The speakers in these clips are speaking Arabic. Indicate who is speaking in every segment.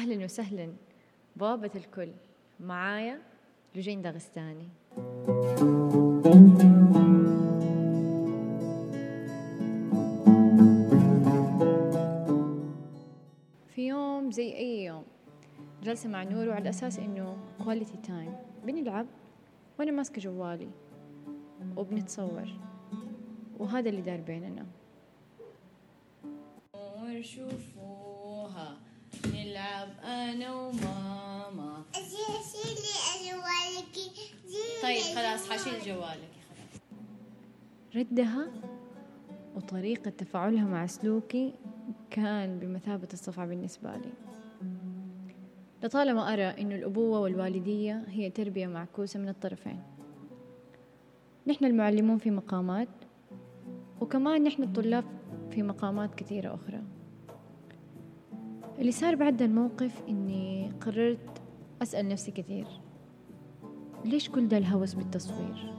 Speaker 1: أهلا وسهلا. بوابة الكل. معايا لجين داغستاني. في يوم زي أي يوم جالسة مع نورو على أساس إنه quality time بنلعب وأنا ماسكة جوالي وبنتصور. وهذا اللي دار بيننا.
Speaker 2: شوفوها خلاص حشيل جوالك
Speaker 1: ردها وطريقة تفاعلها مع سلوكي كان بمثابة الصفعة بالنسبة لي. لطالما أرى أن الأبوة والوالدية هي تربية معكوسة من الطرفين. نحن المعلمون في مقامات وكمان نحن الطلاب في مقامات كثيرة أخرى. اللي صار بعد الموقف إني قررت أسأل نفسي كثير. ليش كل ده الهوس بالتصوير؟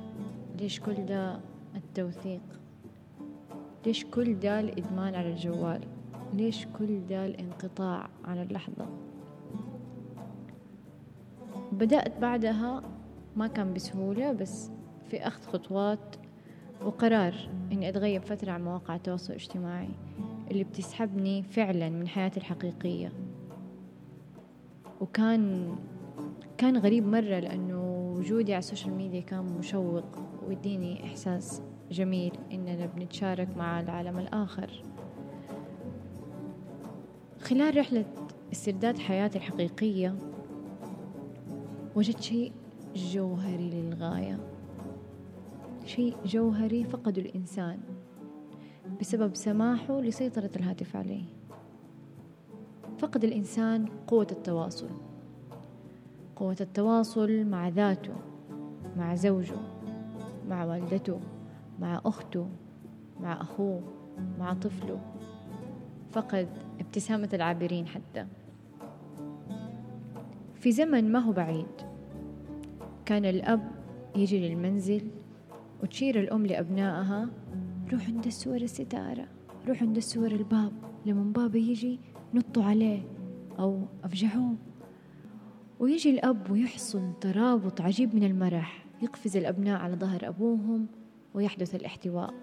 Speaker 1: ليش كل ده التوثيق؟ ليش كل ده الإدمان على الجوال؟ ليش كل ده الانقطاع عن اللحظة؟ بدأت بعدها ما كان بسهولة بس في أخذ خطوات وقرار إني أتغيب فترة عن مواقع التواصل الاجتماعي اللي بتسحبني فعلا من حياتي الحقيقية. وكان كان غريب مرة لأنه وجودي على السوشيال ميديا كان مشوق ويديني إحساس جميل إننا بنتشارك مع العالم الآخر. خلال رحلة استرداد حياتي الحقيقية وجدت شيء جوهري للغاية. شيء جوهري فقده الإنسان بسبب سماحه لسيطرة الهاتف عليه. فقد الإنسان قوة التواصل. قوة التواصل مع ذاته مع زوجه مع والدته مع أخته مع أخوه مع طفله. فقد ابتسامة العابرين حتى. في زمن ما هو بعيد كان الأب يجي للمنزل وتشير الأم لأبنائها روحوا عند السور الستارة روحوا عند السور الباب لما بابا يجي نطوا عليه أو أفجعوه. ويجي الأب ويحصل ترابط عجيب من المرح يقفز الأبناء على ظهر أبوهم ويحدث الاحتواء.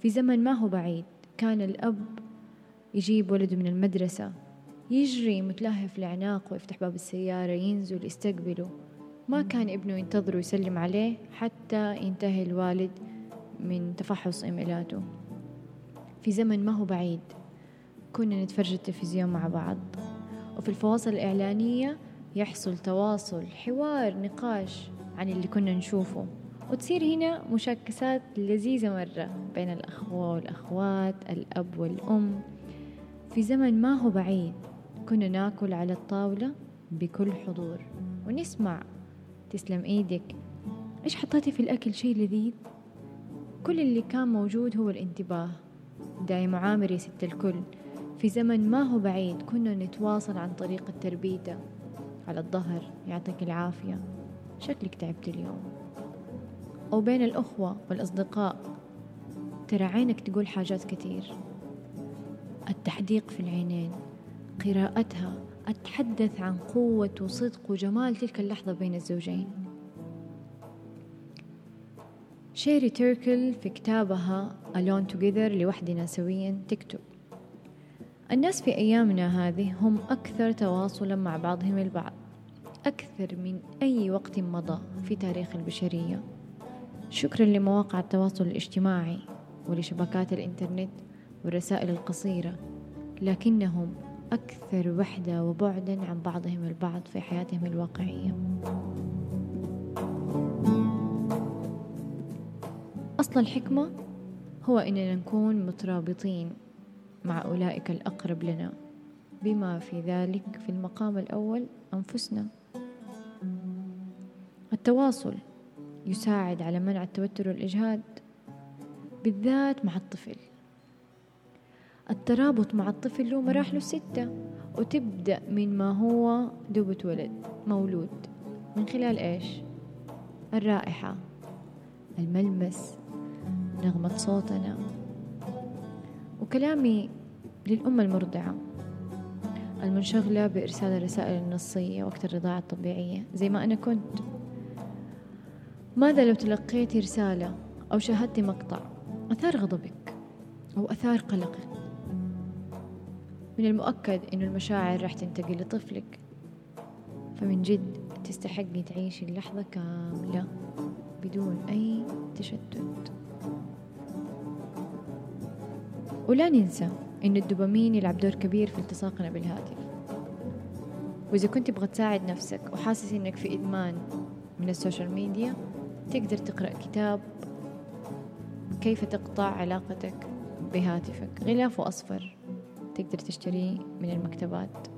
Speaker 1: في زمن ما هو بعيد كان الأب يجيب ولده من المدرسة يجري متلهف لعناقه ويفتح باب السيارة ينزل يستقبله. ما كان ابنه ينتظر ويسلم عليه حتى ينتهي الوالد من تفحص إيميلاته في زمن ما هو بعيد كنا نتفرج التلفزيون مع بعض. وفي الفواصل الإعلانية يحصل تواصل حوار نقاش عن اللي كنا نشوفه. وتصير هنا مشاكسات لذيذة مرة بين الأخوة والأخوات الأب والأم. في زمن ما هو بعيد كنا ناكل على الطاولة بكل حضور. ونسمع تسلم إيدك. إيش حطيتي في الأكل؟ شيء لذيذ. كل اللي كان موجود هو الانتباه. داي معامر يا ست الكل. في زمن ما هو بعيد كنا نتواصل عن طريق التربيتة. على الظهر يعطيك العافية. شكلك تعبت اليوم. أو بين الأخوة والأصدقاء ترى عينك تقول حاجات كتير التحديق في العينين قراءتها أتحدث عن قوة وصدق وجمال تلك اللحظة بين الزوجين. شيري تيركل في كتابها Alone Together لوحدنا سويا تكتب الناس في أيامنا هذه هم أكثر تواصلا مع بعضهم البعض أكثر من أي وقت مضى في تاريخ البشرية. شكرا لمواقع التواصل الاجتماعي ولشبكات الإنترنت والرسائل القصيرة لكنهم أكثر وحدة وبعدا عن بعضهم البعض في حياتهم الواقعية. أصل الحكمة هو أننا نكون مترابطين مع أولئك الأقرب لنا. بما في ذلك في المقام الأول أنفسنا. التواصل يساعد على منع التوتر والإجهاد بالذات مع الطفل. الترابط مع الطفل له مراحله ستة وتبدأ من ما هو دوبة ولد مولود. من خلال إيش؟ الرائحة الملمس نغمة صوتنا. وكلامي للأم المرضعة. المنشغلة بإرسال الرسائل النصية وقت الرضاعة الطبيعية. زي ما أنا كنت. ماذا لو تلقيتي رسالة أو شاهدتي مقطع؟ أثار غضبك أو أثار قلقك. من المؤكد أن المشاعر راح تنتقل لطفلك. فمن جد تستحقي تعيشي اللحظة كاملة بدون أي تشتت. ولا ننسى أن الدوبامين يلعب دور كبير في التصاقنا بالهاتف. وإذا كنت تبغى تساعد نفسك وحاسس إنك في إدمان من ال social media تقدر تقرأ كتاب كيف تقطع علاقتك بهاتفك. غلافه أصفر تقدر تشتريه من المكتبات.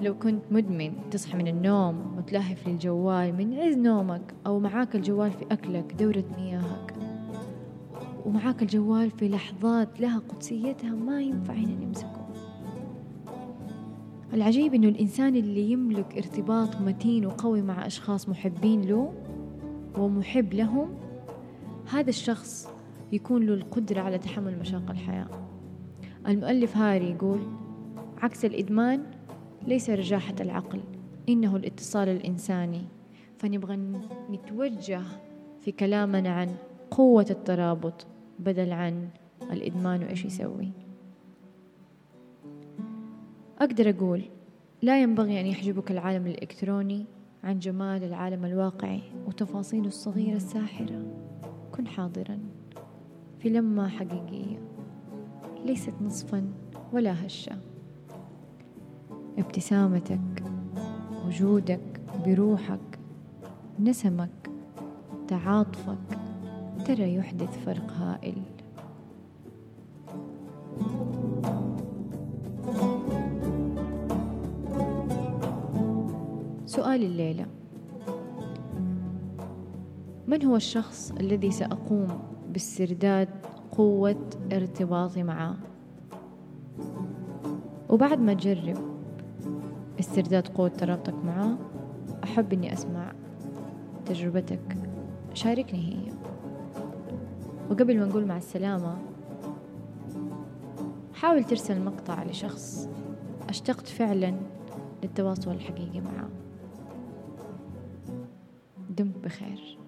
Speaker 1: لو كنت مدمن تصحى من النوم متلهف للجوال من عز نومك أو معاك الجوال في أكلك دورة مياهك ومعاك الجوال في لحظات لها قدسيتها ما ينفع هنا نمسكه. العجيب إنه الإنسان اللي يملك ارتباط متين وقوي مع أشخاص محبين له ومحب لهم هذا الشخص يكون له القدرة على تحمل مشاق الحياة. المؤلف هاري يقول عكس الإدمان ليس رجاحة العقل إنه الاتصال الإنساني. فنبغى نتوجه في كلامنا عن قوة الترابط بدل عن الإدمان وإيش يسوي. أقدر أقول لا ينبغي أن يحجبك العالم الإلكتروني عن جمال العالم الواقعي وتفاصيله الصغيرة الساحرة. كن حاضرا في لمة حقيقية ليست نصفا ولا هشة. ابتسامتك وجودك بروحك نسمك تعاطفك ترى يحدث فرق هائل؟ سؤال الليلة. من هو الشخص الذي سأقوم باسترداد قوة ارتباطي معه؟ وبعد ما تجرب استرداد قوة ترابطك معه أحب إني أسمع تجربتك. شاركني هي. وقبل ما نقول مع السلامة حاول ترسل مقطع لشخص أشتقت فعلا للتواصل الحقيقي معه. دمت بخير.